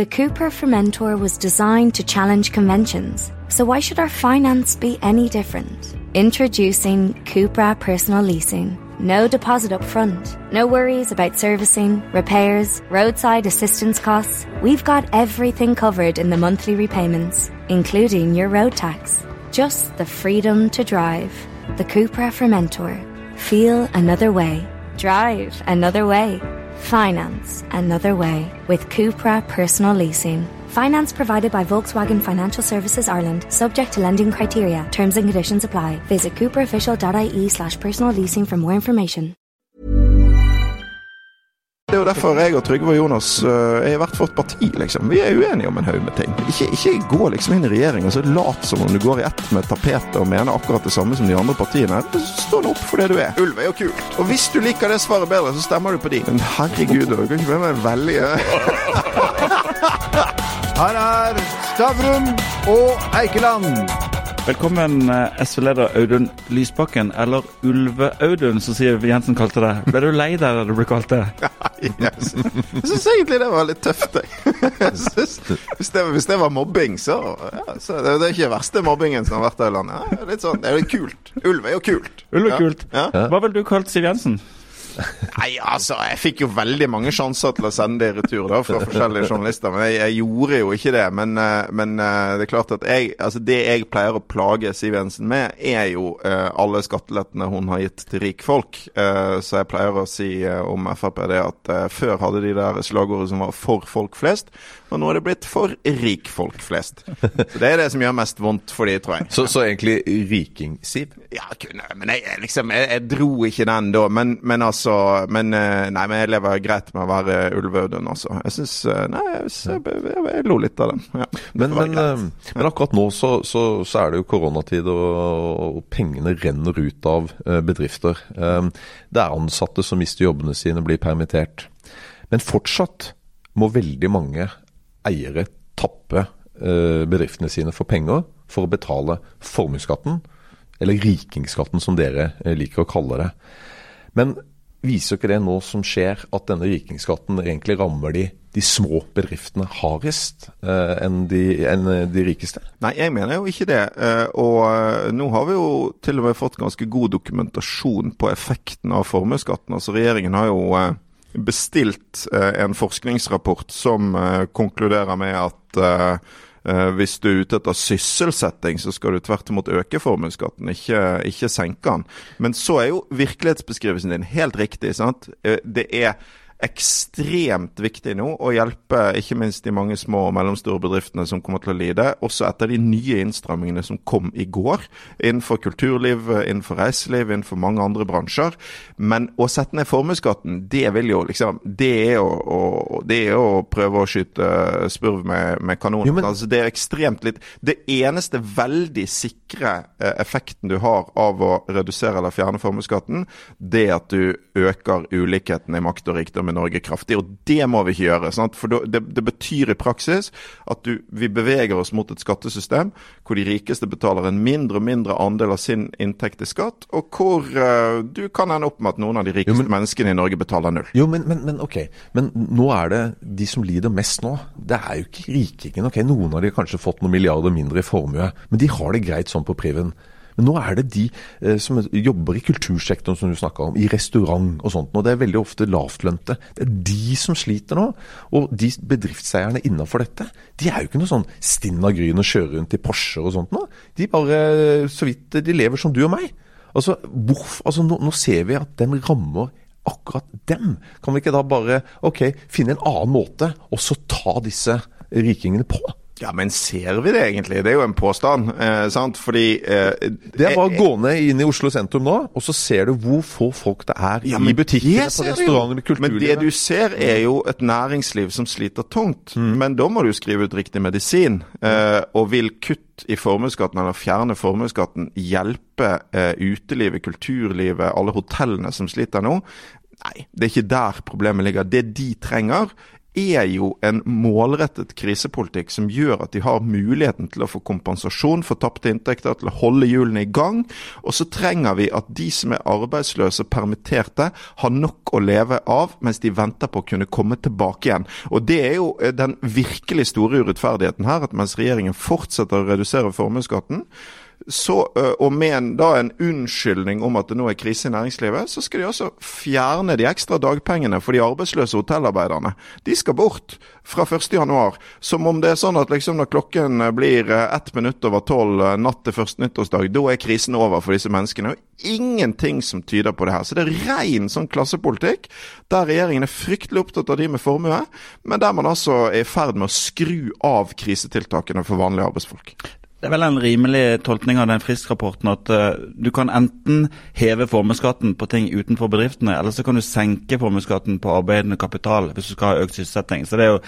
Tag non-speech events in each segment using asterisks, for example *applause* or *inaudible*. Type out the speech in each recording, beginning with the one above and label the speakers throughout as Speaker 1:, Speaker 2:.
Speaker 1: The Cooper Fermentor was designed to challenge conventions, so why should our finance be any different? Introducing Cupra Personal Leasing. No deposit up front, no worries about servicing, repairs, roadside assistance costs. We've got everything covered in the monthly repayments, including your road tax. Just the freedom to drive. The Cupra Fermentor. Feel another way. Drive another way. Finance another way with Cupra Personal Leasing. Finance provided by Volkswagen Financial Services Ireland, subject to lending criteria. Terms and conditions apply. Visit cooperofficial.ie slash personal leasing for more information.
Speaker 2: Det er jo derfor jeg og Trygve og Jonas uh, er i hvert vårt parti, liksom. Vi er uenige om en haug med ting. Ikke, ikke gå liksom inn i regjering og så lat som om du går i ett med tapetet og mener akkurat det samme som de andre partiene. Stå nå opp for det du er. Ulv er jo kult. Og hvis du liker det svaret bedre, så stemmer du på de. Men herregud, du kan ikke være med velge *laughs*
Speaker 3: Her er Stavrum og Eikeland.
Speaker 4: Velkommen, eh, SV-leder Audun Lysbakken, eller Ulve-Audun, som Siv Jensen kalte det. Ble du lei deg da du ble kalt det? *laughs*
Speaker 2: Yes. Jeg syns egentlig det var litt tøft, jeg. Hvis, det, hvis det var mobbing, så, ja, så det, det er ikke den verste mobbingen som har vært her i landet. Ja, litt sånn, det er litt kult. Ulv er jo kult.
Speaker 4: Ulv er kult.
Speaker 2: Ja.
Speaker 4: Hva ville du kalt Siv Jensen?
Speaker 2: Nei, altså, jeg fikk jo veldig mange sjanser til å sende det i retur da, fra forskjellige journalister, men jeg, jeg gjorde jo ikke det. Men, eh, men, eh, det er klart at jeg, altså det jeg pleier å plage Siv Jensen med, er jo uh, alle skattelettene hun har gitt til rikfolk. Uh, så jeg pleier å si uh, om Frp det at før hadde de der slagordet som var for folk flest, og nå er det blitt for rikfolk flest. Så Det er det som gjør mest vondt for de, tror jeg.
Speaker 5: Så, så egentlig riking-Siv?
Speaker 2: Ja, kunne, men jeg liksom jeg, jeg, dro ikke den da. Men, men altså men, Nei, men jeg lever greit med å være Ulve-Audun, altså. Jeg syns Nei, jeg, jeg, jeg, lo litt av den. Ja,
Speaker 5: men, men, men, akkurat nå så, så, så, er det jo koronatid, og, og pengene renner ut av bedrifter. Det er ansatte som mister jobbene sine, blir permittert. Men fortsatt må veldig mange eiere tappe eh, bedriftene sine for penger for å betale formuesskatten, eller rikingskatten som dere eh, liker å kalle det. Men viser ikke det nå som skjer at denne rikingsskatten egentlig rammer de, de små bedriftene hardest eh, enn, de, enn, de, rikeste?
Speaker 2: Nei, jeg mener jo ikke det. Eh, og eh, nå har vi jo til og med fått ganske god dokumentasjon på effekten av formuesskatten. Altså regjeringen har jo eh, bestilt en forskningsrapport som konkluderer med at hvis du er ute etter sysselsetting, så skal du tvert imot øke formuesskatten, ikke, ikke senke den. Men så er jo virkelighetsbeskrivelsen din helt riktig. sant? Det er ekstremt viktig nå å hjelpe ikke minst de mange små og mellomstore bedriftene som kommer til å lide, også etter de nye innstrammingene som kom i går, innenfor kulturliv, innenfor reiseliv, innenfor mange andre bransjer. Men å sette ned formuesskatten, det vil jo liksom Det er å, å, det er å prøve å skyte spurv med, med kanoner. Men... Altså, det er ekstremt litt Det eneste veldig sikre eh, effekten du har av å redusere eller fjerne formuesskatten, det er at du øker ulikheten i makt og rikdom i Norge kraftig. Og det må vi ikke gjøre. Sant? For det, det, betyr i praksis at du, vi beveger oss mot et skattesystem hvor de rikeste betaler en mindre og mindre andel av sin inntekt i skatt, og hvor uh, du kan ende opp med at noen av de rikeste jo, men, menneskene i Norge betaler null.
Speaker 5: Jo, men, men, men, ok. Men nå er det de som lider mest nå. Det er jo ikke rikingen. ok, Noen av de har kanskje fått noen milliarder mindre i formue, men de har det greit sånn på priven. Men nå er det de eh, som jobber i kultursektoren, som du snakka om, i restaurant og sånt. Og det er veldig ofte lavtlønte. Det er de som sliter nå. Og de bedriftseierne innafor dette, de er jo ikke noe sånn stinn av gryn og kjører rundt i Porsche og sånt nå. De bare så vidt de lever som du og meg. Altså, hvorf, altså nå, nå ser vi at den rammer akkurat dem. Kan vi ikke da bare ok, finne en annen måte, og så ta disse rikingene på?
Speaker 2: Ja, men ser vi det egentlig? Det er jo en påstand. Eh, sant? Fordi eh,
Speaker 5: Det er bare å gå ned inn i Oslo sentrum nå, og så ser du hvor få folk det er ja, i butikkene, på restaurantene, kulturlivet.
Speaker 2: Men det du ser er jo et næringsliv som sliter tungt. Mm. Men da må du skrive ut riktig medisin. Eh, og vil kutt i formuesskatten, eller fjerne formuesskatten, hjelpe eh, utelivet, kulturlivet, alle hotellene som sliter nå? Nei, det er ikke der problemet ligger. Det de trenger, er jo en målrettet krisepolitikk som gjør at de har muligheten til å få kompensasjon for tapte inntekter, til å holde hjulene i gang. Og så trenger vi at de som er arbeidsløse permitterte, har nok å leve av mens de venter på å kunne komme tilbake igjen. Og Det er jo eh, den virkelig store urettferdigheten her, at mens regjeringen fortsetter å redusere formuesskatten, så, og med en, da en unnskyldning om at det nå er krise i næringslivet, så skal de altså fjerne de ekstra dagpengene for de arbeidsløse hotellarbeiderne. De skal bort fra 1.1. Som om det er sånn at liksom når klokken blir ett minutt over tolv natt til første nyttårsdag, da er krisen over for disse menneskene. Og ingenting som tyder på det her. Så det er ren sånn klassepolitikk, der regjeringen er fryktelig opptatt av de med formue, men der man altså er i ferd med å skru av krisetiltakene for vanlige arbeidsfolk.
Speaker 4: Det er vel en rimelig tolkning av den Frisk-rapporten at uh, du kan enten heve formuesskatten på ting utenfor bedriftene, eller så kan du senke formuesskatten på arbeidende kapital hvis du skal ha økt sysselsetting. Så det er jo,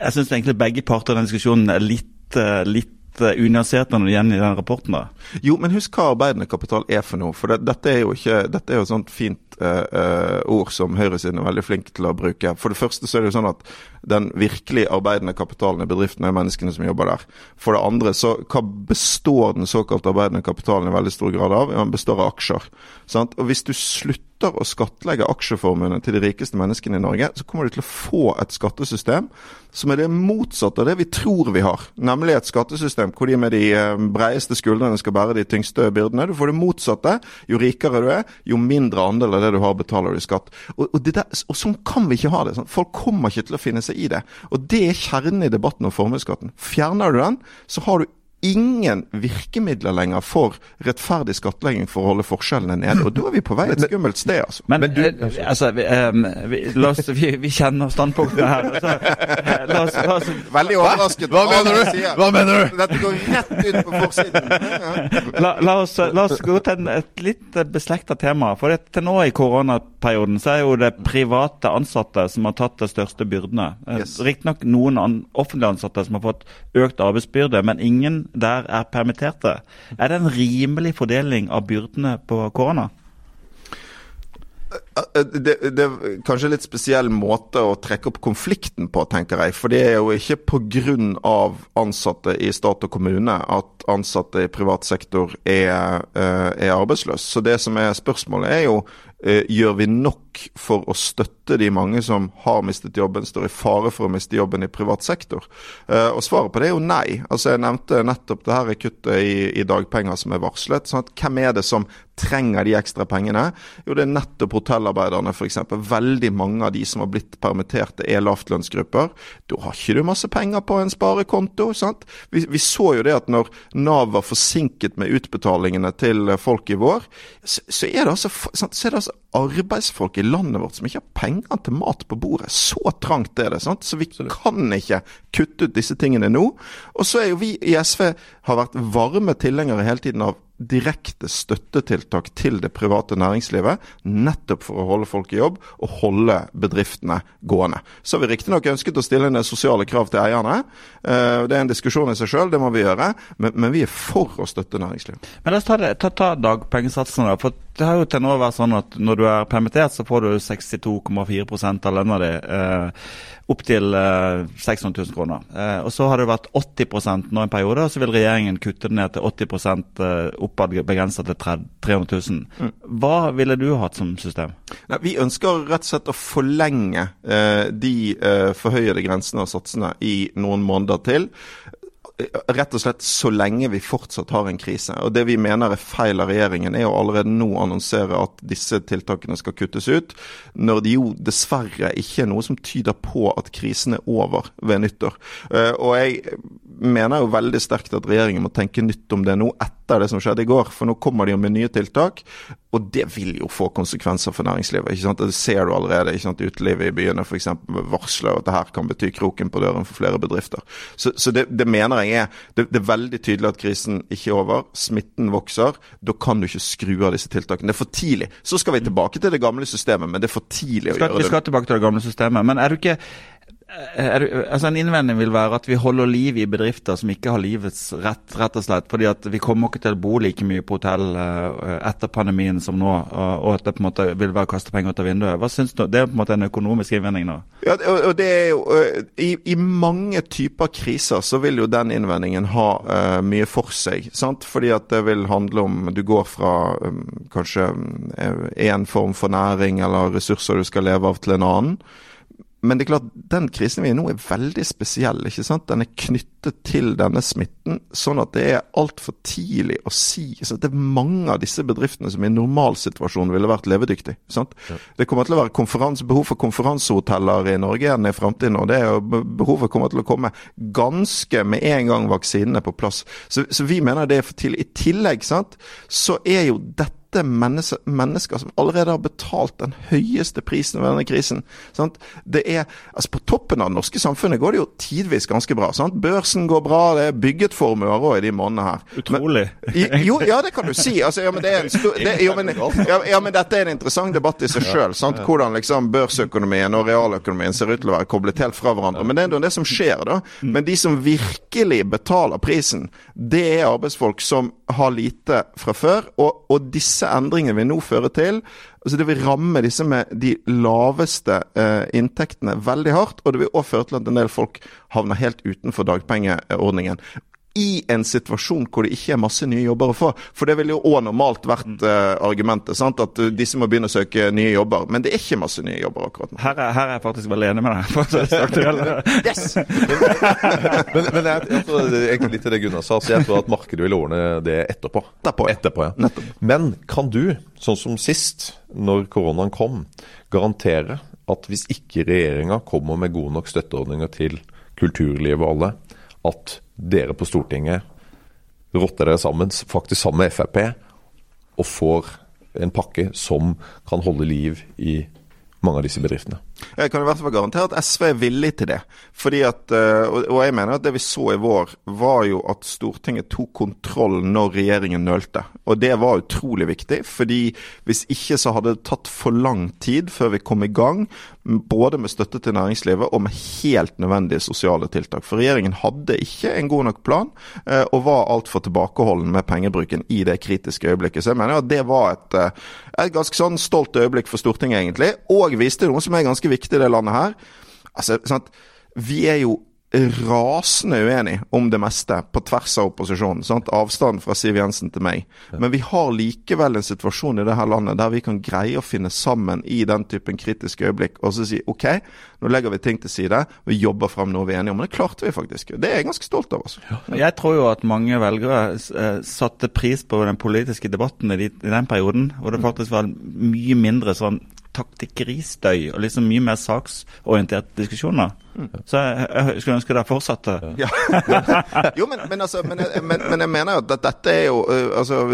Speaker 4: Jeg syns egentlig begge parter i den diskusjonen er litt, uh, litt uh, det igjen i den rapporten. da.
Speaker 2: Jo, men husk hva arbeidende kapital er for noe. For det, dette er jo ikke, dette er jo et sånt fint uh, ord som høyresiden er veldig flink til å bruke. For det første så er det jo sånn at den virkelig arbeidende kapitalen i bedriften er menneskene som jobber der. For det andre, så hva består den såkalt arbeidende kapitalen i veldig stor grad av? Den består av aksjer. Sant? Og hvis du slutter å skattlegge aksjeformuene til de rikeste menneskene i Norge, så kommer du til å få et skattesystem som er det motsatte av det vi tror vi har. Nemlig et skattesystem hvor de med de breieste skuldrene skal bære de tyngste byrdene. Du får det motsatte. Jo rikere du er, jo mindre andel av det du har, betaler du i skatt. Og, og, der, og sånn kan vi ikke ha det. Sånn. Folk kommer ikke til å finne seg i det. Og det er kjernen i debatten om formuesskatten. Fjerner du den, så har du ingen virkemidler lenger for rettferdig skattlegging for å holde forskjellene nede. Og da er vi på vei et skummelt sted, altså.
Speaker 4: Men, Men du, eh, altså, vi, um, vi, oss, vi, vi, kjenner standpunktene her. Altså,
Speaker 2: la oss, la oss, Veldig overrasket.
Speaker 5: Hva mener du? Hva mener du?
Speaker 2: Dette går rett ut på forsiden.
Speaker 4: La, la, oss, la, oss, gå til et litt beslekta tema. For det, til nå i koronaperioden så er jo det private ansatte som har tatt de største byrdene. Yes. Riktignok noen an, offentlige ansatte som har fått økt arbeidsbyrde, men ingen der er permitterte. Er det en rimelig fordeling av byrdene på korona?
Speaker 2: Det, det, er kanskje litt spesiell måte å trekke opp konflikten på, tenker jeg. For det er jo ikke pga. ansatte i stat og kommune at ansatte i privat sektor er, eh, er arbeidsløse. Så det som er spørsmålet er jo eh, gjør vi nok for å støtte de mange som har mistet jobben, står i fare for å miste jobben i privat sektor? Eh, og svaret på det er jo nei. Altså Jeg nevnte nettopp det her kuttet i, i dagpenger som er varslet. sånn at Hvem er det som trenger de ekstra pengene? Jo, det er nettopp hotellarbeiderne f.eks. Veldig mange av de som har blitt permitterte er lavtlønnsgrupper. Da har ikke du masse penger på en sparekonto. sant? Vi, vi så jo det at når Nav var forsinket med utbetalingene til folk i vår, så, så, er, det altså, så er det altså arbeidsfolk i landet vårt som ikke har penger til mat på bordet. Så trangt er det. sant? Så vi kan ikke kutte ut disse tingene nå. Og så er jo vi i SV har vært varme tilhengere hele tiden av direkte støttetiltak til det private næringslivet, nettopp for å holde folk i jobb og holde bedriftene gående. Så har vi riktignok ønsket å stille ned sosiale krav til eierne. Eh, det er en diskusjon i seg sjøl, det må vi gjøre. Men, men, vi er for å støtte næringslivet.
Speaker 4: Men la oss ta, ta, ta dagpengesatsene. For det har jo til nå vært sånn at når du er permittert, så får du 62,4 av lønna di. Eh, opp til eh, 600 000 kroner. Eh, og Så har det vært 80 nå en periode, og så vil regjeringen kutte det ned til 80 eh, oppad begrensa til 300 000. Mm. Hva ville du hatt som system?
Speaker 2: Nei, vi ønsker rett og slett å forlenge eh, de eh, forhøyede grensene og satsene i noen måneder til rett og slett så lenge vi fortsatt har en krise. Og Det vi mener er feil av regjeringen, er å allerede nå annonsere at disse tiltakene skal kuttes ut, når det jo dessverre ikke er noe som tyder på at krisen er over ved nyttår. Eh, og jeg mener jo veldig sterkt at regjeringen må tenke nytt om det nå etter det som skjedde i går. For nå kommer de med nye tiltak, og det vil jo få konsekvenser for næringslivet. ikke sant? Det ser du allerede. ikke sant? Utelivet i byene f.eks. varsler at det her kan bety kroken på døren for flere bedrifter. Så, så det, det, mener jeg er det, det, er veldig tydelig at krisen ikke er over. Smitten vokser. Da kan du ikke skru av disse tiltakene. Det er for tidlig. Så skal vi tilbake til det gamle systemet, men det er for tidlig å gjøre det.
Speaker 4: Vi skal tilbake til det gamle systemet. Men er du ikke er du, altså En innvending vil være at vi holder liv i bedrifter som ikke har livets rett, rett og slett. fordi at vi kommer ikke til å bo like mye på hotell uh, etter pandemien som nå, uh, og at det på en måte vil være å kaste penger ut av vinduet. Hva synes du? Det er på en måte en økonomisk innvending nå?
Speaker 2: Ja, og det er jo, uh, i, i, mange typer kriser så vil jo den innvendingen ha mye for seg. sant? Fordi at det vil handle om Du går fra um, kanskje én form for næring eller ressurser du skal leve av, til en annen. Men det er klart, den krisen vi er i nå er veldig spesiell. ikke sant? Den er knyttet til denne smitten, sånn at det er altfor tidlig å si. Så det er mange av disse bedriftene som i normalsituasjonen normalsituasjon ville vært levedyktige. sant? Ja. Det kommer til å være behov for konferansehoteller i Norge igjen i framtiden. Og det er jo, behovet kommer til å komme ganske med en gang vaksinene er på plass. Så, så vi mener det er for tidlig. I tillegg sant, så er jo dette mennesker, mennesker som allerede har betalt den høyeste prisen ved denne krisen. Sant? Det er, altså På toppen av det norske samfunnet går det jo tidvis ganske bra. Sant? Børsen går bra, det er bygget formuer òg i de månedene her.
Speaker 4: Utrolig.
Speaker 2: Men, jo, ja, det kan du si. Altså, ja, men det er stor, det, jo, men, ja, ja, men dette er en interessant debatt i seg sjøl. Hvordan liksom børsøkonomien og realøkonomien ser ut til å være koblet helt fra hverandre. Men det er jo det som skjer, da. Men de som virkelig betaler prisen, det er arbeidsfolk som har lite fra før. og, og disse disse endringene vil nå føre til altså Det vil ramme disse med de laveste eh, inntektene veldig hardt. Og det vil også føre til at en del folk havner helt utenfor dagpengeordningen i en situasjon hvor det ikke er masse nye jobber å få. For det ville jo òg normalt vært uh, argumentet, sant? at uh, disse må begynne å søke nye jobber. Men det er ikke masse nye jobber akkurat nå.
Speaker 4: Her er, her er jeg faktisk veldig enig med deg. *laughs*
Speaker 2: yes! *laughs*
Speaker 5: men, men jeg, jeg, tror det er egentlig litt til det Gunnar sa, så jeg tror at markedet vil ordne det etterpå.
Speaker 2: Etterpå,
Speaker 5: etterpå ja. Men kan du, sånn som sist, når koronaen kom, garantere at hvis ikke regjeringa kommer med gode nok støtteordninger til kulturlivet og alle, at dere på Stortinget rotter dere sammen, faktisk sammen med Frp, og får en pakke som kan holde liv i mange av disse bedriftene.
Speaker 2: Jeg kan i hvert fall garantere at SV er villig til det. Fordi at, eh, Og jeg mener at det vi så i vår, var jo at Stortinget tok kontroll når regjeringen nølte. Og det var utrolig viktig. fordi hvis ikke så hadde det tatt for lang tid før vi kom i gang. Både med støtte til næringslivet og med helt nødvendige sosiale tiltak. For regjeringen hadde ikke en god nok plan, eh, og var altfor tilbakeholden med pengebruken i det kritiske øyeblikket. Så jeg mener at det var et, eh, et ganske sånn stolt øyeblikk for Stortinget, egentlig. Og viste noe som er ganske viktig i det landet her. Altså, sånn vi er jo rasende uenige om det meste på tvers av opposisjonen. Sant? Avstanden fra Siv Jensen til meg. Men vi har likevel en situasjon i dette landet der vi kan greie å finne sammen i den typen kritiske øyeblikk og så si OK, nå legger vi ting til side, vi jobber frem noe vi er enige om. Men det klarte vi faktisk. Det er jeg ganske stolt av. Altså.
Speaker 4: Jeg tror jo at mange velgere eh, satte pris på den politiske debatten i, den perioden, hvor det faktisk var mye mindre sånn taktikkeristøy og liksom mye mer saksorienterte diskusjoner. Mm. Så jeg, jeg, skulle ønske det fortsatte.
Speaker 2: Ja. *laughs* jo, men, men, altså, men, men, men, jeg mener jo at dette er jo altså,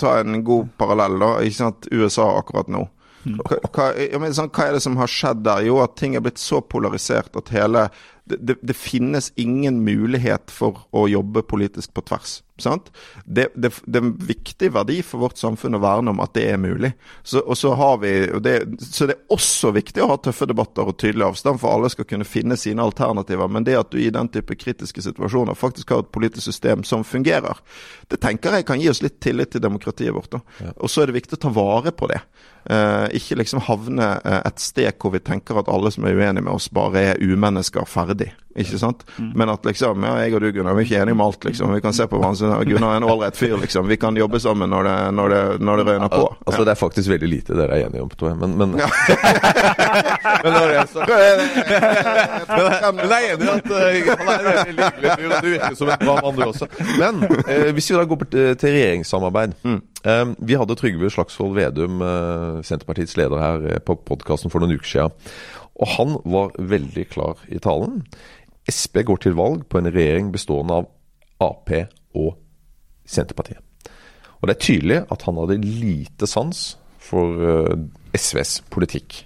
Speaker 2: Ta en god parallell, da. Ikke sant? USA akkurat nå. Hva, Hva, hva, sånn, hva, er det som har skjedd der? Jo, at ting er blitt så polarisert at hele det, det, finnes ingen mulighet for å jobbe politisk på tvers. Sant? Det, det, det, er en viktig verdi for vårt samfunn å verne om at det er mulig. Så, så, vi, det, så, det, er også viktig å ha tøffe debatter og tydelig avstand, for alle skal kunne finne sine alternativer. Men det at du i den type kritiske situasjoner faktisk har et politisk system som fungerer, det tenker jeg kan gi oss litt tillit til demokratiet vårt. Ja. Og så er det viktig å ta vare på det. Eh, ikke liksom havne eh, et sted hvor vi tenker at alle som er uenige med oss, bare er umennesker ferdig. Ikke sant? Men at liksom, ja, jeg og du Gunnar, vi er ikke enige om alt, liksom. Vi kan se på hverandre. Gunnar er en ålreit fyr, liksom. Vi kan jobbe sammen når det, når det, når det røyner på.
Speaker 5: Ja. altså, Det er faktisk veldig lite dere er enige om, tror jeg. Men, men... Ja. *laughs*
Speaker 2: men når jeg så... *laughs*
Speaker 5: men, men jeg er enig i at uh, han er en veldig hyggelig fyr, og du virker som en bra mann, du også. Men uh, hvis vi da går til regjeringssamarbeid. Mm. Um, vi hadde Trygve Slagsvold Vedum, uh, Senterpartiets leder, her på podkasten for noen uker siden. Og han var veldig klar i talen. Sp går til valg på en regjering bestående av Ap og Senterpartiet. Og det er tydelig at han hadde lite sans for eh, SVs politikk.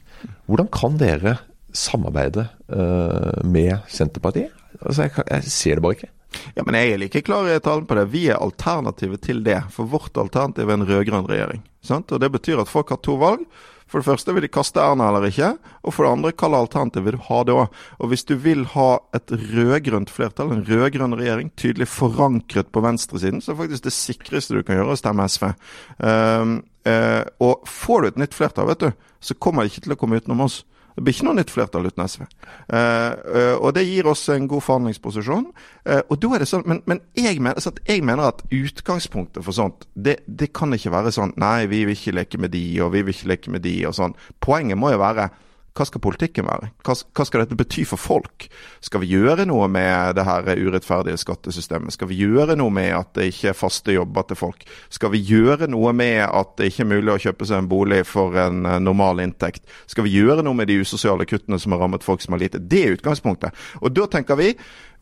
Speaker 5: Hvordan kan dere samarbeide uh, med Senterpartiet? Altså, jeg, ser det bare ikke.
Speaker 2: Ja, men Jeg er like klar i talen på det. Vi er alternativet til det. For vårt alternativ er en rød-grønn regjering. Sant? Og Det betyr at folk har to valg. For det første, vil de kaste Erna eller ikke? Og for det andre, hva alternativ vil du ha da? Og hvis du vil ha et rød-grønt flertall, en rød-grønn regjering, tydelig forankret på venstresiden, så er faktisk det sikreste du kan gjøre, å stemme SV. Um, uh, og får du et nytt flertall, vet du, så kommer det ikke til å komme utenom oss. Det blir ikke noe nytt flertall uten SV. Uh, og Det gir oss en god forhandlingsposisjon. Uh, og da er det sånn, Men, men jeg, mener, jeg, mener, at utgangspunktet for sånt, det, det, kan ikke være sånn Nei, vi vil ikke leke med de, og vi vil ikke leke med de, og sånn. Poenget må jo være hva skal politikken være? Hva, skal dette bety for folk? Skal vi gjøre noe med det her urettferdige skattesystemet? Skal vi gjøre noe med at det ikke er faste jobber til folk? Skal vi gjøre noe med at det ikke er mulig å kjøpe seg en bolig for en uh, normal inntekt? Skal vi gjøre noe med de usosiale kuttene som har rammet folk som har lite? Det er utgangspunktet. Og da tenker vi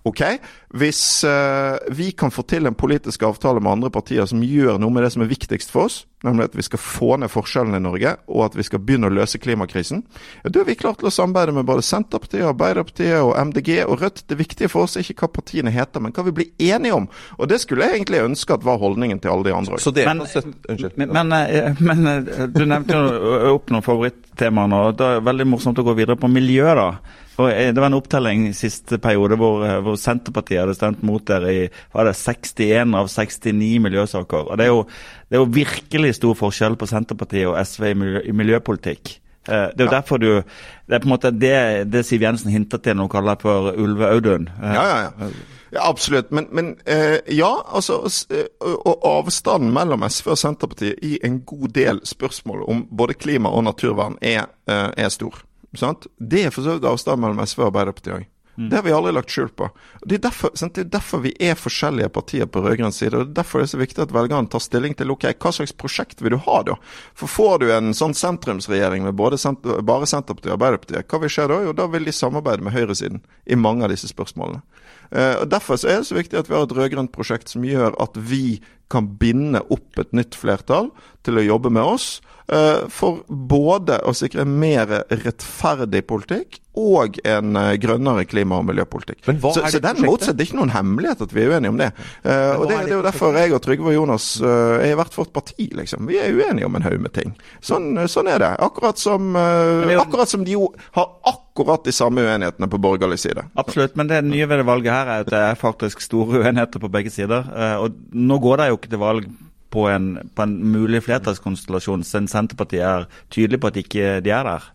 Speaker 2: Ok, Hvis uh, vi kan få til en politisk avtale med andre partier som gjør noe med det som er viktigst for oss, nemlig at vi skal få ned forskjellene i Norge, og at vi skal begynne å løse klimakrisen, ja, da er vi klare til å samarbeide med både Senterpartiet, Arbeiderpartiet og MDG og Rødt. Det viktige for oss er ikke hva partiene heter, men hva vi blir enige om. Og det skulle jeg egentlig ønske at var holdningen til alle de andre
Speaker 4: òg. Men, men, men, eh, men, eh, du nevnte jo opp noen favorittemaer nå. Det er veldig morsomt å gå videre på miljø, da. Og eh, Det var en opptelling siste periode hvor, eh, hvor Senterpartiet hadde stemt mot dere i var det 61 av 69 miljøsaker. Og Det er jo, det er jo virkelig stor forskjell på Senterpartiet og SV i, miljø, i miljøpolitikk. Eh, det er jo ja. derfor du Det er på en måte det, det Siv Jensen hinter til når hun kaller for Ulve-Audun.
Speaker 2: Ja, ja, ja. Ja, absolutt. Men, men eh, ja, altså Og avstanden mellom SV og Senterpartiet i en god del spørsmål om både klima og naturvern er, er stor. Sant? Det er for så vidt avstanden mellom SV og Arbeiderpartiet òg. Mm. Det har vi aldri lagt skjul på. Det er, derfor, det er derfor vi er forskjellige partier på rød-grønn side. og det er Derfor det er så viktig at velgerne tar stilling til ok, hva slags prosjekt vil du ha da. For Får du en sånn sentrumsregjering med både sent bare Senterpartiet og Arbeiderpartiet, hva vil skje da? Jo, da vil de samarbeide med høyresiden i mange av disse spørsmålene. Uh, og Derfor er det så viktig at vi har et rød-grønt prosjekt som gjør at vi kan binde opp et nytt flertall til å jobbe med oss. Eh, for både å sikre mer rettferdig politikk og en eh, grønnere klima- og miljøpolitikk. så, så den motsatt, det er ikke noen hemmelighet at vi er uenige om det. Uh, og det, det, er jo derfor jeg og Trygve og Jonas er i hvert vårt parti, liksom. Vi er uenige om en haug med ting. Sånn, sånn, er det. Akkurat som, akkurat som de jo har akkurat de samme uenighetene på borgerlig side.
Speaker 4: Absolutt, men det nye ved det valget her er at det er faktisk store uenigheter på begge sider. og nå går det jo ikke til valg på en, på en mulig flertallskonstellasjon, siden Senterpartiet er tydelig på at ikke de er der?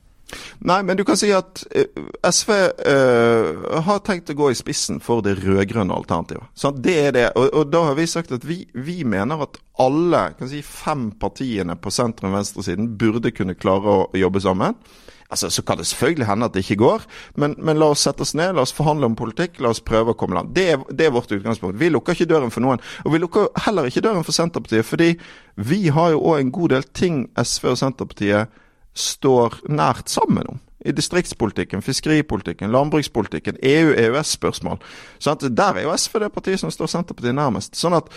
Speaker 2: Nei, men du kan si at eh, SV uh, har tenkt å gå i spissen for det rød-grønne alternativet. Sånn, det er det. Og, og, da har vi sagt at vi, vi mener at alle si, fem partiene på sentrum-venstresiden burde kunne klare å jobbe sammen. Altså, Så kan det selvfølgelig hende at det ikke går, men, men, la oss sette oss ned, la oss forhandle om politikk, la oss prøve å komme land. Det er, det er vårt utgangspunkt. Vi lukker ikke døren for noen. Og vi lukker heller ikke døren for Senterpartiet, fordi vi har jo òg en god del ting SV og Senterpartiet står nært sammen om i distriktspolitikken, fiskeripolitikken, landbrukspolitikken, EU-EØS-spørsmål. Sånn der er jo SV det partiet som står Senterpartiet nærmest. Sånn at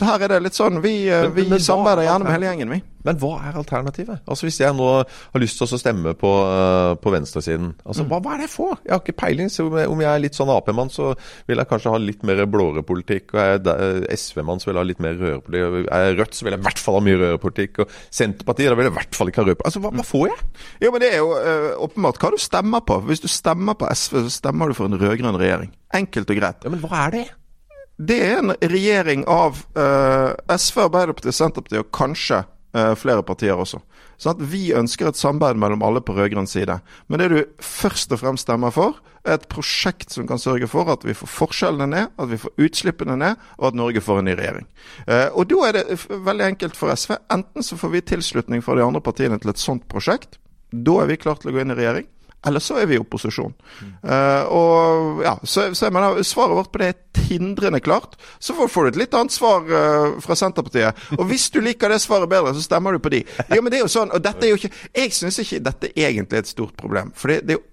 Speaker 2: her er det litt sånn Vi, men, vi samarbeider gjerne med hele gjengen, vi.
Speaker 5: Men hva er alternativet? Altså Hvis jeg nå har lyst til å stemme på, uh, på venstresiden, altså, mm. hva, hva, er det jeg får? Jeg har ikke peiling. Så om jeg er litt sånn Ap-mann, så vil jeg kanskje ha litt mer blåere politikk. Og er jeg SV-mann, så vil jeg ha litt mer rørepolitikk. Er jeg Rødt, så vil jeg i hvert fall ha mye rørepolitikk. Og Senterpartiet, da vil jeg i hvert fall ikke ha rørepolitikk. Altså, hva, hva, får jeg?
Speaker 2: Jo, men Det er jo uh, åpenbart hva du stemmer på. Hvis du stemmer på SV, så stemmer du for en rød-grønn regjering. Enkelt og greit.
Speaker 5: Ja, Men hva er det?
Speaker 2: Det er en regjering av uh, SV, Arbeiderpartiet, Senterpartiet og kanskje flere partier også. Sånn at Vi ønsker et samarbeid mellom alle på rød-grønn side. Men det du først og fremst stemmer for, er et prosjekt som kan sørge for at vi får forskjellene ned, at vi får utslippene ned, og at Norge får en ny regjering. Uh, og Da er det veldig enkelt for SV. Enten så får vi tilslutning fra de andre partiene til et sånt prosjekt. Da er vi klare til å gå inn i regjering. Eller så er vi i opposisjon. Mm. Uh, og ja, så, så jeg mener, Svaret vårt på det er tindrende klart. Så får du et litt annet svar uh, fra Senterpartiet. Og hvis du liker det svaret bedre, så stemmer du på de. Ja, men det er jo sånn, og dette er jo ikke, Jeg syns ikke dette egentlig er et stort problem. For det, det er jo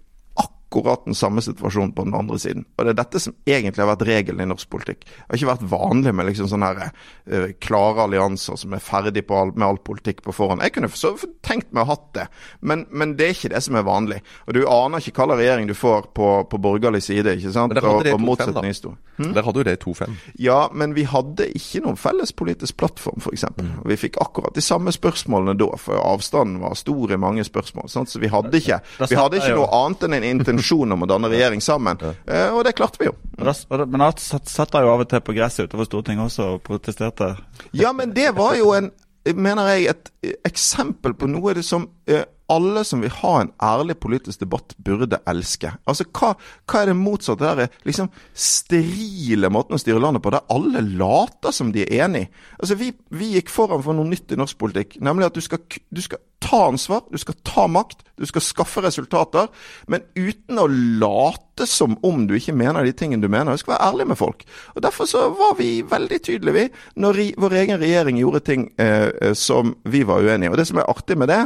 Speaker 2: akkurat den samme situasjonen på den andre siden. Og Det er dette som egentlig har vært regelen i norsk politikk. Det har ikke vært vanlig med liksom sånne her, uh, klare allianser som er ferdig all, med all politikk på forhånd. Jeg kunne så tenkt meg å ha hatt det, men, men, det er ikke det som er vanlig. Og Du aner ikke hvilken regjering du får på, på borgerlig side. ikke sant?
Speaker 5: Men der hadde det 2-5, da. Hm? Der hadde jo det i 2-5.
Speaker 2: Ja, men vi hadde ikke noen felles politisk plattform, f.eks. Mm. Vi fikk akkurat de samme spørsmålene da, for avstanden var stor i mange spørsmål. Sant? Så vi hadde ikke, vi hadde ikke noe annet enn en *laughs* intensjon om å danne regjering sammen. Eh, og det klarte vi jo.
Speaker 4: Men da satt jo av og til på gresset utover Stortinget også og protesterte.
Speaker 2: Ja, men det var jo en mener jeg, et eksempel på noe som eh, alle som vil ha en ærlig politisk debatt, burde elske. Altså, Hva, hva er det motsatte? Der liksom sterile måten å styre landet på, der alle later som de er enig. Altså, vi, vi gikk foran for noe nytt i norsk politikk, nemlig at du skal, du skal ta ansvar, du skal ta makt, du skal skaffe resultater, men uten å late som om du ikke mener de tingene du mener. Du skal være ærlig med folk. Og Derfor så var vi veldig tydelige, vi, når vår egen regjering gjorde ting eh, eh som vi var uenige i. Og det som er artig med det,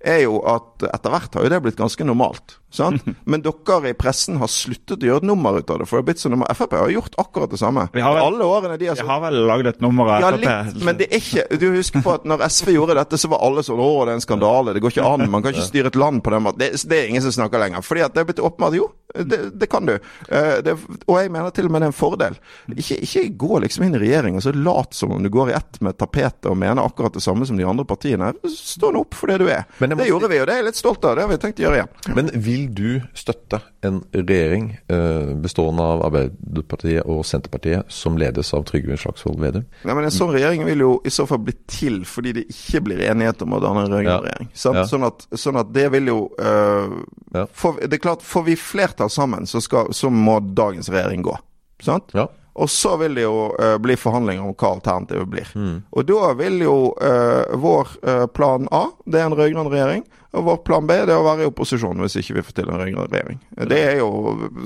Speaker 2: er jo at etter hvert har jo det blitt ganske normalt. Sant? *laughs* Men dere i pressen har sluttet å gjøre et nummer ut av det. For det har blitt så nummer. Frp har gjort akkurat det samme.
Speaker 4: Vi har vel, Alle årene de har,
Speaker 2: så...
Speaker 4: har vel lagd et nummer av
Speaker 2: ja, Litt, men det er ikke Du husker på at når SV gjorde dette, så var alle sånn Å, det er en skandale. Det går ikke an. Man kan ikke styre et land på den måten. Det, det, er ingen som snakker lenger. Fordi at det er blitt åpenbart Jo, det, det kan du. Uh, det, og jeg mener til og med det er en fordel. Ikke, ikke gå liksom inn i regjering og så lat som om du går i ett med tapetet og mener akkurat det samme som de andre partiene. Stå nå opp for det du er. Må... Det gjorde vi, og det er jeg litt stolt av. Det har vi tenkt å gjøre igjen.
Speaker 5: Men vil du støtte en regjering eh, bestående av Arbeiderpartiet og Senterpartiet som ledes av Trygve Slagsvold Vedum?
Speaker 2: Nei, men En sånn regjering vil jo i så fall bli til fordi det ikke blir enighet om å danne en rød-grønn ja. regjering. Ja. Sånn, at, sånn, at, det vil jo uh, ja. for, Det er klart, får vi flertall sammen, så, skal, så må dagens regjering gå. Sant? Ja. Og så vil det jo uh, bli forhandlinger om hva alternativet blir. Mm. Og da vil jo uh, vår uh, plan A, det er en rød-grønn regjering, og vår plan B det er å være i opposisjon hvis ikke vi får til en rød-grønn regjering. Det er jo,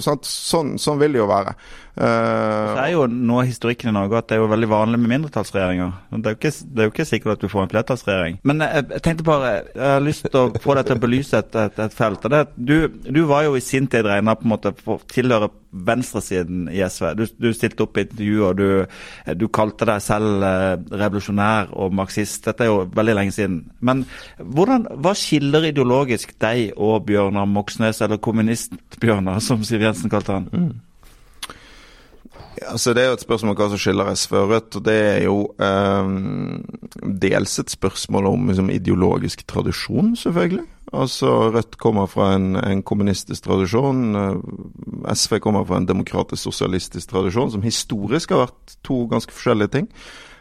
Speaker 2: sant? Sånn, sånn vil det jo være.
Speaker 4: Uh, det er jo av historikken i Norge at det er jo veldig vanlig med mindretallsregjeringer. Det er jo ikke, er jo ikke sikkert at du får en flertallsregjering. Men jeg, jeg, tenkte bare, jeg har lyst til å få deg til å belyse et, et, et felt. Det, du, du, var jo i sin tid regna på en måte for å tilhøre venstresiden i SV. Du, du stilte opp i intervju og du, du kalte deg selv eh, revolusjonær og marxist. Dette er jo veldig lenge siden. Men hvordan, hva skiller ideologisk deg og Bjørnar Moxnes, eller kommunist-Bjørnar, som Siv Jensen kalte han? Mm.
Speaker 2: Altså Det er jo et spørsmål om hva som skiller SV og Rødt. og Det er jo eh, dels et spørsmål om liksom, ideologisk tradisjon, selvfølgelig. Altså Rødt kommer fra en, en, kommunistisk tradisjon. Eh, SV kommer fra en demokratisk sosialistisk tradisjon, som historisk har vært to ganske forskjellige ting.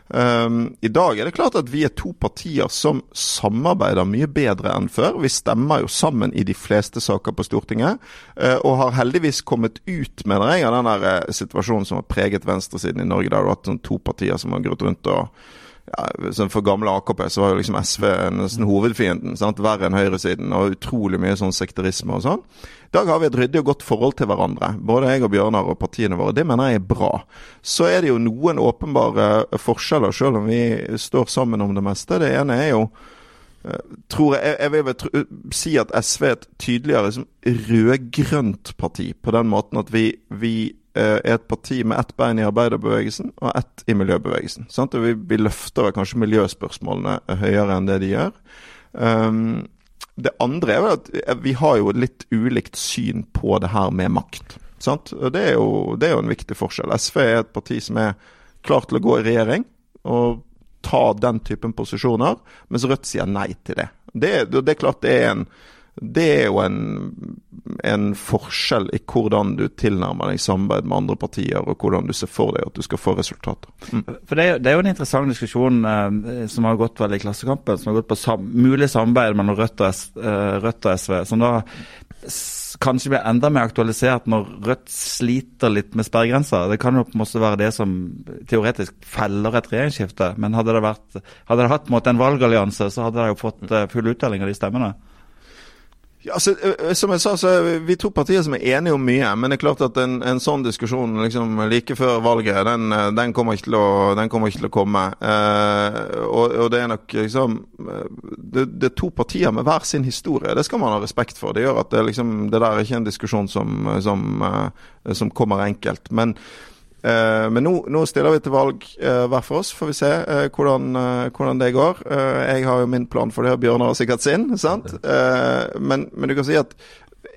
Speaker 2: Um, I dag er det klart at vi er to partier som samarbeider mye bedre enn før. Vi stemmer jo sammen i de fleste saker på Stortinget, uh, og har heldigvis kommet ut, mener jeg, den der, uh, situasjonen som har preget venstresiden i Norge. Der det har vært sånn to partier som har gått rundt og ja, For gamle AKP så var jo liksom SV nesten hovedfienden. sant? Verre enn høyresiden. Og utrolig mye sånn sekterisme og sånn. I dag har vi et ryddig og godt forhold til hverandre. Både jeg og Bjørnar og partiene våre. Det mener jeg er bra. Så er det jo noen åpenbare forskjeller, selv om vi står sammen om det meste. Det ene er jo eh, tror jeg, jeg vil tro, si at SV er et tydeligere liksom, rød-grønt parti. På den måten at vi, vi er et parti med ett bein i arbeiderbevegelsen og ett i miljøbevegelsen. Sant? Og vi, vi løfter kanskje miljøspørsmålene høyere enn det de gjør. Um, det andre er vel at eh, vi har jo litt ulikt syn på det her med makt. Sant? Og det er, jo, det er jo en viktig forskjell. SV er et parti som er klar til å gå i regjering og ta den typen posisjoner, mens Rødt sier nei til det. Det, det er klart det er en det er jo en, en, forskjell i hvordan du tilnærmer deg samarbeid med andre partier, og hvordan du ser for deg at du skal få resultater. Mm.
Speaker 4: For det er, det er, jo en interessant diskusjon eh, som har gått vel i Klassekampen, som har gått på sam mulig samarbeid mellom Rødt og, eh, Rødt og SV. som da kanskje blir enda mer aktualisert når Rødt sliter litt med sperregrensa. Det kan jo på en måte være det som teoretisk feller et regjeringsskifte. Men hadde det, vært, hadde det hatt en, en valgallianse, så hadde de jo fått uh, full uttelling av de stemmene.
Speaker 2: Ja, altså, som jeg sa, så er vi to partier som er enige om mye. Men det er klart at en, en sånn diskusjon liksom, like før valget, den, den, kommer ikke til å, ikke til å komme. Eh, og, og, det er nok liksom det, det, er to partier med hver sin historie. Det skal man ha respekt for. Det gjør at det, liksom, det der er ikke en diskusjon som, som, som kommer enkelt. Men men nå, nå, stiller vi til valg uh, hver for oss, får vi se uh, hvordan, hvordan, det går. jeg har jo min plan for det, og Bjørnar har sikkert sin. sant? Men, men, du kan si at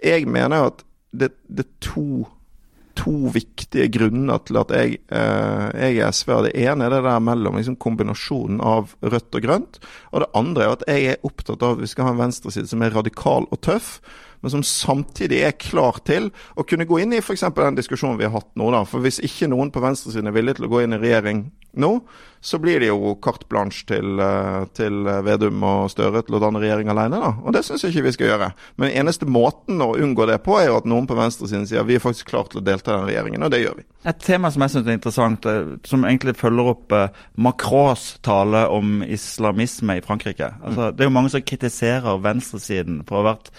Speaker 2: jeg mener jo at det, det, er to, to viktige grunner til at jeg, jeg er SV. Det ene er det der mellom liksom, kombinasjonen av rødt og grønt. Og det andre er at jeg er opptatt av at vi skal ha en venstreside som er radikal og tøff men som samtidig er klar til å kunne gå inn i f.eks. den diskusjonen vi har hatt nå. da, For hvis ikke noen på venstresiden er villig til å gå inn i regjering nå, så blir det jo carte blanche til, eh, til Vedum og Støre til å danne regjering alene. da, Og det syns jeg ikke vi skal gjøre. Men eneste måten å unngå det på, er jo at noen på venstresiden sier vi er faktisk klar til å delta i den regjeringen, og det gjør vi.
Speaker 4: Et tema som jeg syns er interessant, eh, som egentlig følger opp eh, Macrons tale om islamisme i Frankrike. Altså, det er jo mange som kritiserer venstresiden for å ha vært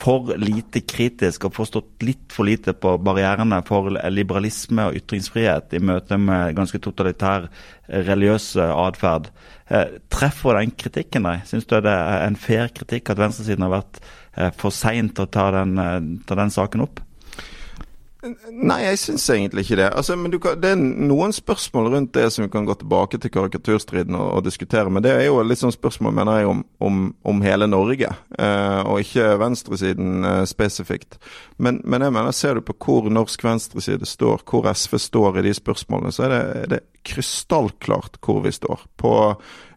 Speaker 4: for lite kritisk og forstått litt for lite på barrierene for liberalisme og ytringsfrihet i møte med ganske totalitær eh, religiøs eh, atferd. Eh, treffer den kritikken deg? Syns du det er en fair kritikk at venstresiden har vært for sein til å ta den, ta den saken opp?
Speaker 2: Nei, jeg syns egentlig ikke det. Altså, men kan, Det er noen spørsmål rundt det som vi kan gå tilbake til karikaturstriden og, og diskutere. Men det er jo litt sånn spørsmål mener jeg, om, om, om hele Norge, eh, og ikke venstresiden eh, spesifikt. Men, men, jeg mener, ser du på hvor norsk venstreside står, hvor SV står i de spørsmålene, så er det, er det krystallklart hvor vi står. På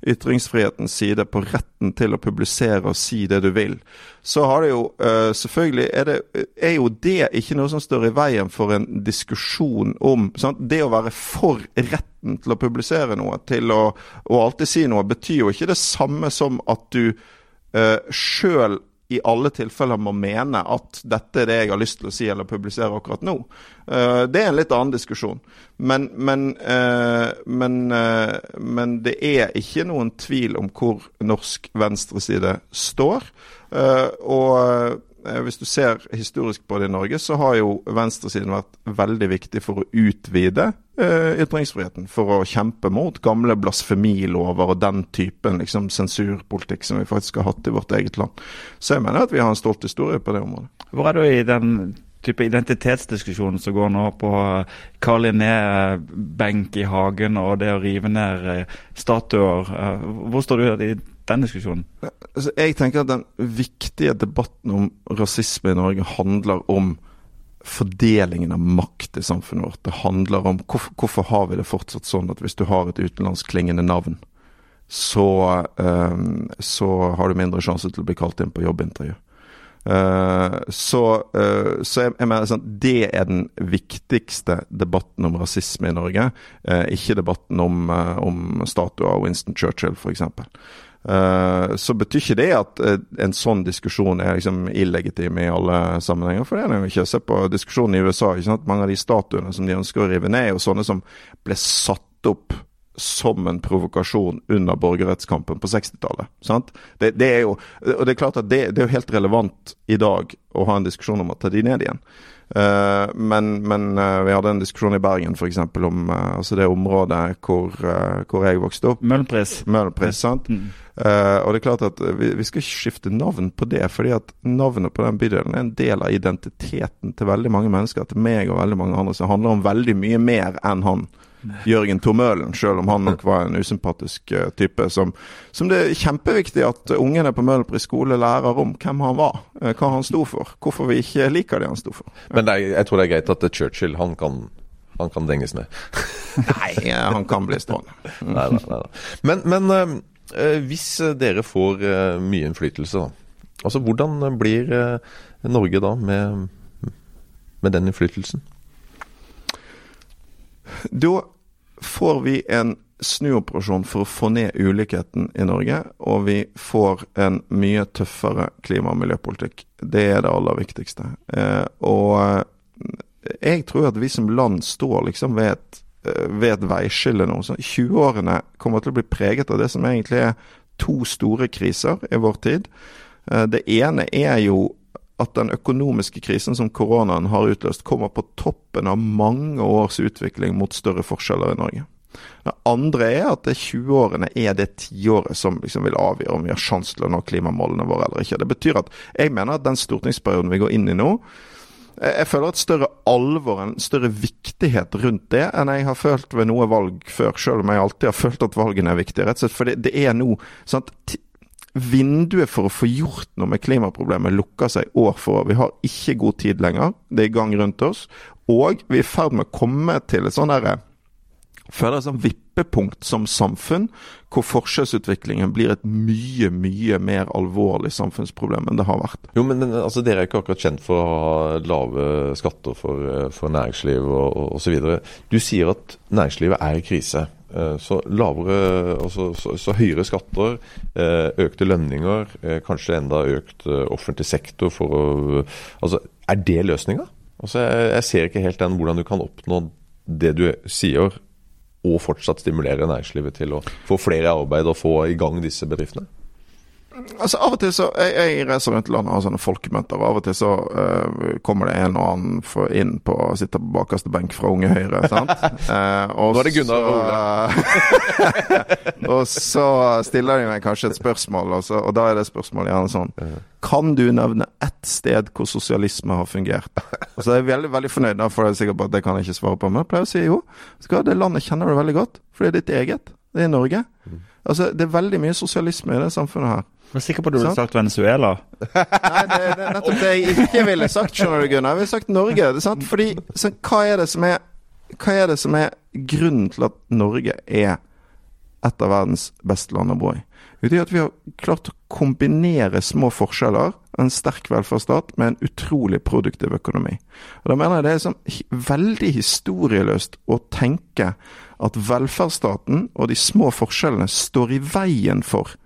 Speaker 2: ytringsfrihetens side, på retten til å publisere og si det du vil. Så har det jo uh, Selvfølgelig er, det, er, jo det ikke noe som står i veien for en diskusjon om sant? Det å være for retten til å publisere noe, til å, å alltid si noe, betyr jo ikke det samme som at du uh, sjøl i alle tilfeller må mene at dette er det jeg har lyst til å si eller publisere akkurat nå. Uh, det er en litt annen diskusjon. Men, men, uh, men, uh, men, det er ikke noen tvil om hvor norsk venstreside står. og hvis du ser historisk på det i Norge, så har jo venstresiden vært veldig viktig for å utvide eh, ytringsfriheten. For å kjempe mot gamle blasfemilover og den typen liksom, sensurpolitikk som vi faktisk har hatt i vårt eget land. Så jeg mener at vi har en stolt historie på det området.
Speaker 4: Hvor er du i den type identitetsdiskusjonen som går nå på Carl Linné-benk i hagen og det å rive ned eh, statuer? Eh, hvor står du i den diskusjonen?
Speaker 2: Altså, jeg tenker at Den viktige debatten om rasisme i Norge handler om fordelingen av makt i samfunnet vårt. Det handler om hvorfor, hvorfor har vi det fortsatt sånn at hvis du har et utenlandskklingende navn, så, um, så har du mindre sjanse til å bli kalt inn på jobbintervju. Uh, så, uh, så jeg, jeg, mener sånn, det er den viktigste debatten om rasisme i Norge. Uh, ikke debatten om, om statuer av Winston Churchill, f.eks. Uh, så betyr ikke det at uh, en sånn diskusjon er liksom illegitim i alle sammenhenger. For det er det jo ikke. Se på diskusjonen i USA. ikke sant? Mange av de statuene som de ønsker å rive ned, er jo sånne som ble satt opp som en provokasjon under borgerrettskampen på 60-tallet. Det, det, er jo og det er klart at det, det, er jo helt relevant i dag å ha en diskusjon om å ta de ned igjen. Uh, men, men uh, vi hadde en diskusjon i Bergen f.eks. om uh, altså det området hvor, hvor jeg vokste opp.
Speaker 4: Møhlenpris.
Speaker 2: Møhlenpris, sant. Mm. og det er klart at vi, vi, skal ikke skifte navn på det, fordi at navnet på den bydelen er en del av identiteten til veldig mange mennesker. Til meg og veldig mange andre som handler om veldig mye mer enn han. Jørgen Tormølen, selv om han nok var en usympatisk uh, type. Som, som, det er kjempeviktig at ungene på Møhlenpris skole lærer om hvem han var, uh, hva han sto for. Hvorfor vi ikke liker det han sto for.
Speaker 5: Men er, jeg tror det er greit at Churchill han kan, han kan denges ned. *laughs* *laughs*
Speaker 2: nei, han kan bli stående.
Speaker 5: nei, nei, nei, Men, men hvis dere får mye innflytelse, da. Altså, hvordan blir Norge da med, med den innflytelsen?
Speaker 2: Da får vi en snuoperasjon for å få ned ulikheten i Norge, og vi får en mye tøffere klima- og miljøpolitikk. Det er det aller viktigste. Eh, og eh, jeg tror at vi som land står liksom ved et, eh, ved et veiskille nå. 20-årene kommer til å bli preget av det som egentlig er to store kriser i vår tid. Det ene er jo at den økonomiske krisen som koronaen har utløst, kommer på toppen av mange års utvikling mot større forskjeller i Norge. Det andre er at 20-årene er det tiåret som liksom vil avgjøre om vi har sjanse til å nå klimamålene våre eller ikke. Det betyr at jeg mener at den stortingsperioden vi går inn i nå, jeg føler et større alvor, en større viktighet rundt det, enn jeg har følt ved noe valg før, selv om jeg alltid har følt at valgene er viktige. rett og slett, For det, det er nå at Vinduet for å få gjort noe med klimaproblemet lukker seg år for år. Vi har ikke god tid lenger. Det er i gang rundt oss. Og vi er i ferd med å komme til et sånn derre føler et sånn vippepunkt som samfunn, hvor forskjellsutviklingen blir et mye, mye mer alvorlig samfunnsproblem enn det har vært.
Speaker 5: Jo, men, altså, Dere er ikke akkurat kjent for å ha lave skatter for, for næringsliv og osv. Du sier at næringslivet er i krise. Eh, så, lavere, altså, så, så høyere skatter, eh, økte lønninger, eh, kanskje enda økt offentlig sektor for å altså, Er det løsninga? Altså, jeg, jeg ser ikke helt den hvordan du kan oppnå det du sier og fortsatt stimulere næringslivet til å få flere i arbeid og få i gang disse bedriftene?
Speaker 2: Altså Av og til så Jeg, jeg reiser rundt landet og har sånne folkemøter. og Av og til så uh, kommer det en og annen inn på å sitte på bakerste benk fra Unge Høyre. sant? Uh, *laughs* og
Speaker 5: Nå er det Gunnar og Ole. *laughs*
Speaker 2: og så stiller de meg kanskje et spørsmål, og, så, og da er det spørsmålet gjerne sånn Kan du nevne ett sted hvor sosialisme har fungert? Og så er jeg veldig veldig fornøyd, da, for jeg er sikker på at det kan jeg ikke svare på. Men jeg pleier å si jo, skal det landet kjenner du veldig godt, for det er ditt eget. Det er Norge. Altså, Det er veldig mye sosialisme i det samfunnet her.
Speaker 4: Jeg er sikker på at du ville sagt Venezuela.
Speaker 2: Nei, det, det er nettopp det jeg ikke ville sagt, skjønner du, Gunnar. Jeg ville sagt Norge. det er sant? Fordi, så, hva, er det som er, hva er det som er grunnen til at Norge er et av verdens beste land å bo i? Det er at vi har klart å kombinere små forskjeller, en sterk velferdsstat, med en utrolig produktiv økonomi. Og Da mener jeg det er sånn veldig historieløst å tenke at velferdsstaten og de små forskjellene står i veien for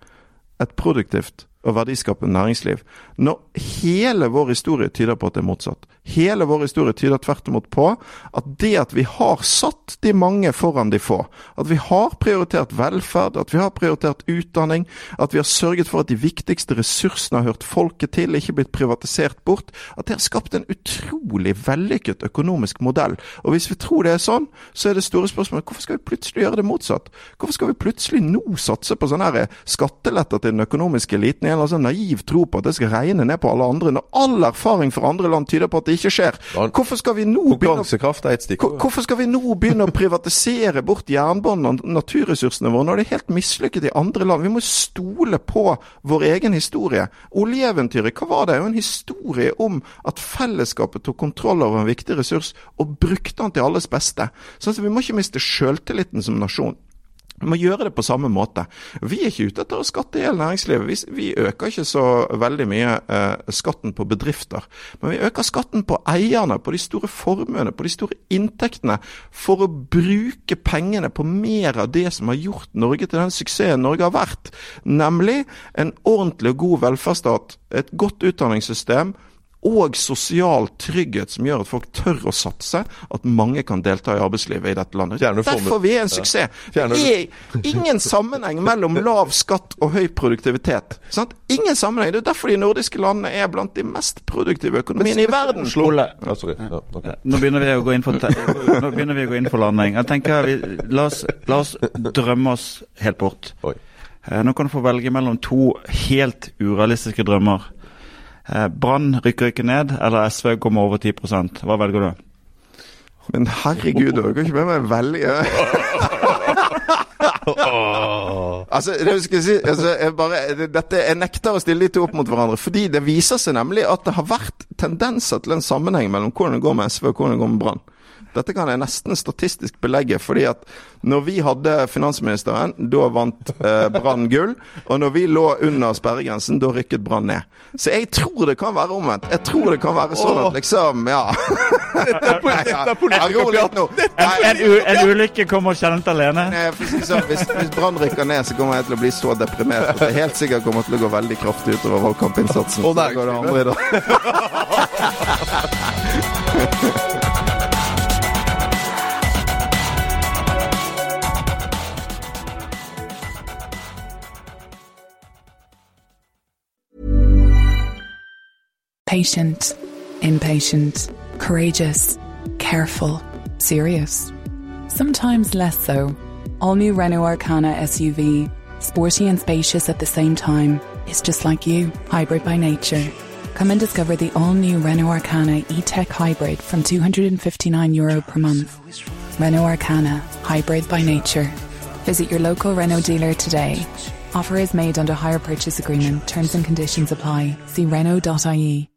Speaker 2: et produktivt og verdiskapende næringsliv, når hele vår historie tyder på at det er motsatt. Hele vår historie tyder tvert imot på at det at vi har satt de mange foran de få, at vi har prioritert velferd, at vi har prioritert utdanning, at vi har sørget for at de viktigste ressursene har hørt folket til, ikke blitt privatisert bort, at det har skapt en utrolig vellykket økonomisk modell. Og hvis vi tror det er sånn, så er det store spørsmålet hvorfor skal vi plutselig gjøre det motsatt? Hvorfor skal vi plutselig nå satse på sånne skatteletter til den økonomiske eliten? En eller annen sånn naiv tro på at det skal regne ned på alle andre, når all erfaring fra andre land tyder på at det ikke skjer. Hvorfor skal vi nå begynne, nå begynne å privatisere bort jernbanen og naturressursene våre, når det er helt mislykket i andre land? Vi må stole på vår egen historie. Oljeeventyret, hva var det? Jo, en historie om at fellesskapet tok kontroll over en viktig ressurs og brukte den til alles beste. Sånn at Vi må ikke miste sjøltilliten som nasjon. Vi må gjøre det på samme måte. Vi er ikke ute etter å skatte i hele næringslivet. Vi, vi, øker ikke så veldig mye eh, skatten på bedrifter. Men vi øker skatten på eierne, på de store formuene, på de store inntektene. For å bruke pengene på mer av det som har gjort Norge til den suksessen Norge har vært. Nemlig en ordentlig og god velferdsstat, et godt utdanningssystem og sosial trygghet som gjør at folk tør å satse, at mange kan delta i arbeidslivet i dette landet. Derfor vi er en suksess. Det er ingen sammenheng mellom lav skatt og høy produktivitet. Sant? Ingen sammenheng. Det er derfor de nordiske landene er blant de mest produktive økonomiene i verden.
Speaker 4: Ole, nå begynner vi å gå inn for, *laughs* nå begynner vi å gå inn for landing. Jeg tenker, vi, la, oss, la oss drømme oss helt bort. Eh, nå kan du få velge mellom to helt urealistiske drømmer. Eh, Brann rykker ikke ned, eller SV kommer over 10% Hva velger du?
Speaker 2: Men herregud, du kan ikke med meg velge. *laughs* altså, det skal jeg si, altså, jeg bare, dette, jeg nekter å stille de to opp mot hverandre. Fordi det viser seg nemlig at det har vært tendenser til en sammenheng mellom hvordan det går med SV og hvordan det går med Brann. Dette kan jeg nesten statistisk belegge. fordi at når vi hadde finansministeren, da vant eh, Brann gull. Og når vi lå under sperregrensen, da rykket Brann ned. Så jeg tror det kan være omvendt. Jeg tror det kan være sånn at liksom *laughs* Ja.
Speaker 5: Dette er politikk.
Speaker 4: En, en ulykke kommer sjelden alene.
Speaker 2: Nei, så, hvis hvis Brann rykker ned, så kommer jeg til å bli så deprimert at det helt sikkert kommer til å gå veldig kraftig utover valgkampinnsatsen.
Speaker 5: Og der går det andre i dag. *laughs*
Speaker 6: patient, impatient, courageous, careful, serious. Sometimes less so. All new Renault Arcana SUV, sporty and spacious at the same time, is just like you, hybrid by nature. Come and discover the all new Renault Arcana e Tech Hybrid from €259 Euro per month. Renault Arcana, hybrid by nature. Visit your local Renault dealer today. Offer is made under hire purchase agreement. Terms and conditions apply. See Renault.ie.